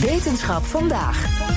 Wetenschap vandaag.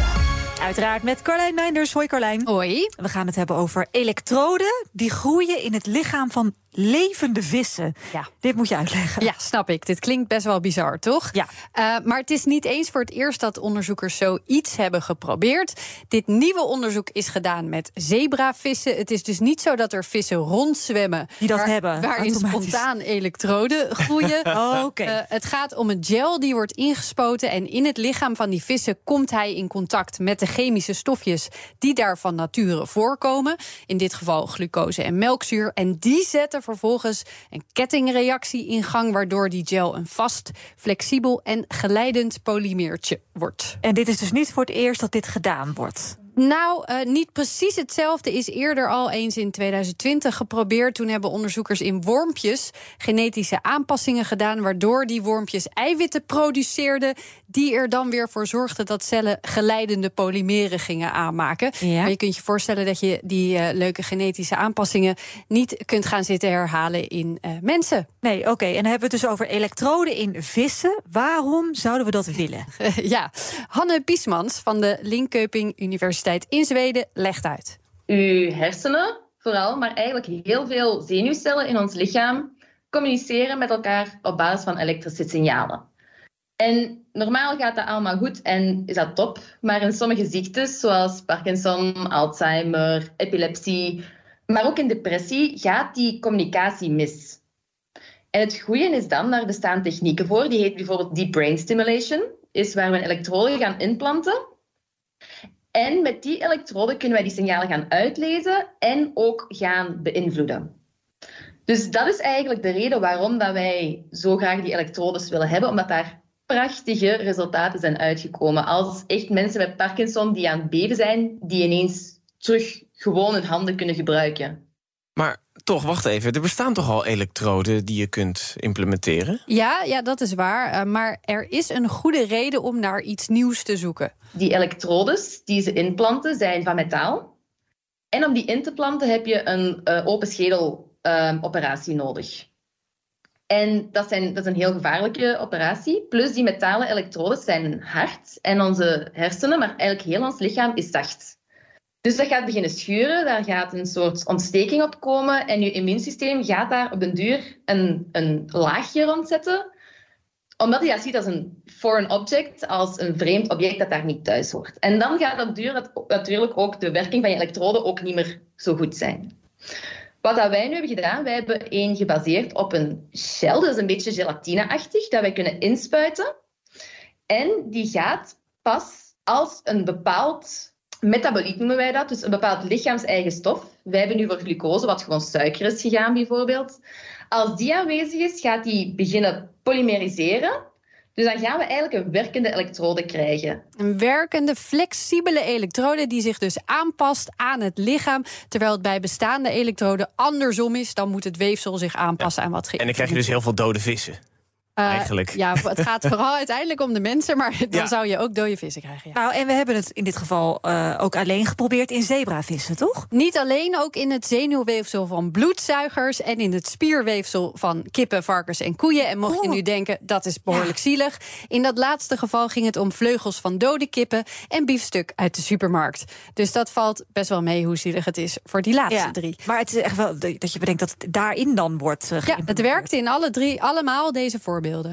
Uiteraard met Carlijn Meinders. Hoi Carlijn. Hoi. We gaan het hebben over elektroden die groeien in het lichaam van levende vissen. Ja. Dit moet je uitleggen. Ja, snap ik. Dit klinkt best wel bizar, toch? Ja. Uh, maar het is niet eens voor het eerst dat onderzoekers zoiets hebben geprobeerd. Dit nieuwe onderzoek is gedaan met zebravissen. Het is dus niet zo dat er vissen rondzwemmen die dat waar, hebben, waarin spontaan elektroden groeien. oh, oké. Okay. Uh, het gaat om een gel die wordt ingespoten en in het lichaam van die vissen komt hij in contact met de chemische stofjes die daar van nature voorkomen. In dit geval glucose en melkzuur. En die zetten vervolgens een kettingreactie in gang, waardoor die gel een vast, flexibel en geleidend polymeertje wordt. En dit is dus niet voor het eerst dat dit gedaan wordt. Nou, uh, niet precies hetzelfde is eerder al eens in 2020 geprobeerd. Toen hebben onderzoekers in wormpjes genetische aanpassingen gedaan, waardoor die wormpjes eiwitten produceerden, die er dan weer voor zorgden dat cellen geleidende polymeren gingen aanmaken. Ja. Maar je kunt je voorstellen dat je die uh, leuke genetische aanpassingen niet kunt gaan zitten herhalen in uh, mensen. Nee, oké. Okay. En dan hebben we het dus over elektroden in vissen. Waarom zouden we dat willen? ja, Hanne Biesmans van de Linköping Universiteit in Zweden legt uit. Uw hersenen, vooral, maar eigenlijk heel veel zenuwcellen in ons lichaam communiceren met elkaar op basis van elektrische signalen. En normaal gaat dat allemaal goed en is dat top, maar in sommige ziektes, zoals Parkinson, Alzheimer, epilepsie, maar ook in depressie, gaat die communicatie mis. En het goede is dan, daar bestaan technieken voor, die heet bijvoorbeeld deep brain stimulation, is waar we een elektrode gaan inplanten en met die elektroden kunnen wij die signalen gaan uitlezen en ook gaan beïnvloeden. Dus dat is eigenlijk de reden waarom dat wij zo graag die elektrodes willen hebben, omdat daar prachtige resultaten zijn uitgekomen. Als echt mensen met Parkinson die aan het beven zijn, die ineens terug gewoon hun handen kunnen gebruiken. Maar toch, wacht even. Er bestaan toch al elektroden die je kunt implementeren? Ja, ja dat is waar. Uh, maar er is een goede reden om naar iets nieuws te zoeken. Die elektrodes die ze inplanten zijn van metaal. En om die in te planten heb je een uh, open schedeloperatie uh, nodig. En dat, zijn, dat is een heel gevaarlijke operatie. Plus die metalen elektrodes zijn hard. En onze hersenen, maar eigenlijk heel ons lichaam, is zacht. Dus dat gaat beginnen schuren, daar gaat een soort ontsteking op komen en je immuunsysteem gaat daar op den duur een, een laagje rondzetten, omdat hij dat ziet als een foreign object, als een vreemd object dat daar niet thuis hoort. En dan gaat op duur natuurlijk ook de werking van je elektroden ook niet meer zo goed zijn. Wat dat wij nu hebben gedaan, wij hebben één gebaseerd op een dat is een beetje gelatineachtig, dat wij kunnen inspuiten. En die gaat pas als een bepaald metaboliet noemen wij dat, dus een bepaald lichaams-eigen stof. Wij hebben nu voor glucose, wat gewoon suiker is gegaan bijvoorbeeld. Als die aanwezig is, gaat die beginnen polymeriseren. Dus dan gaan we eigenlijk een werkende elektrode krijgen. Een werkende, flexibele elektrode die zich dus aanpast aan het lichaam. Terwijl het bij bestaande elektroden andersom is, dan moet het weefsel zich aanpassen ja. aan wat En dan krijg je dus heel veel dode vissen. Uh, Eigenlijk. Ja, het gaat vooral uiteindelijk om de mensen, maar dan ja. zou je ook dode vissen krijgen. Ja. Nou, en we hebben het in dit geval uh, ook alleen geprobeerd in zebravissen, toch? Niet alleen, ook in het zenuwweefsel van bloedzuigers en in het spierweefsel van kippen, varkens en koeien. En mocht je nu denken, dat is behoorlijk ja. zielig. In dat laatste geval ging het om vleugels van dode kippen en biefstuk uit de supermarkt. Dus dat valt best wel mee hoe zielig het is voor die laatste ja. drie. Maar het is echt wel dat je bedenkt dat het daarin dan wordt uh, Ja, het werkt in alle drie, allemaal deze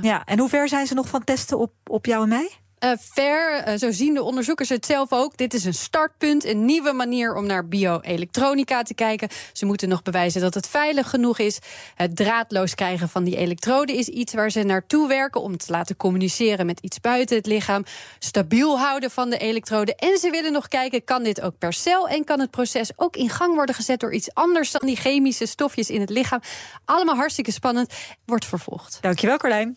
Ja, en hoe ver zijn ze nog van testen op, op jou en mij? Uh, ver, uh, zo zien de onderzoekers het zelf ook. Dit is een startpunt, een nieuwe manier om naar bioelektronica te kijken. Ze moeten nog bewijzen dat het veilig genoeg is. Het draadloos krijgen van die elektroden is iets waar ze naartoe werken om te laten communiceren met iets buiten het lichaam. Stabiel houden van de elektroden. En ze willen nog kijken, kan dit ook per cel en kan het proces ook in gang worden gezet door iets anders dan die chemische stofjes in het lichaam. Allemaal hartstikke spannend. Wordt vervolgd. Dankjewel, Carlijn.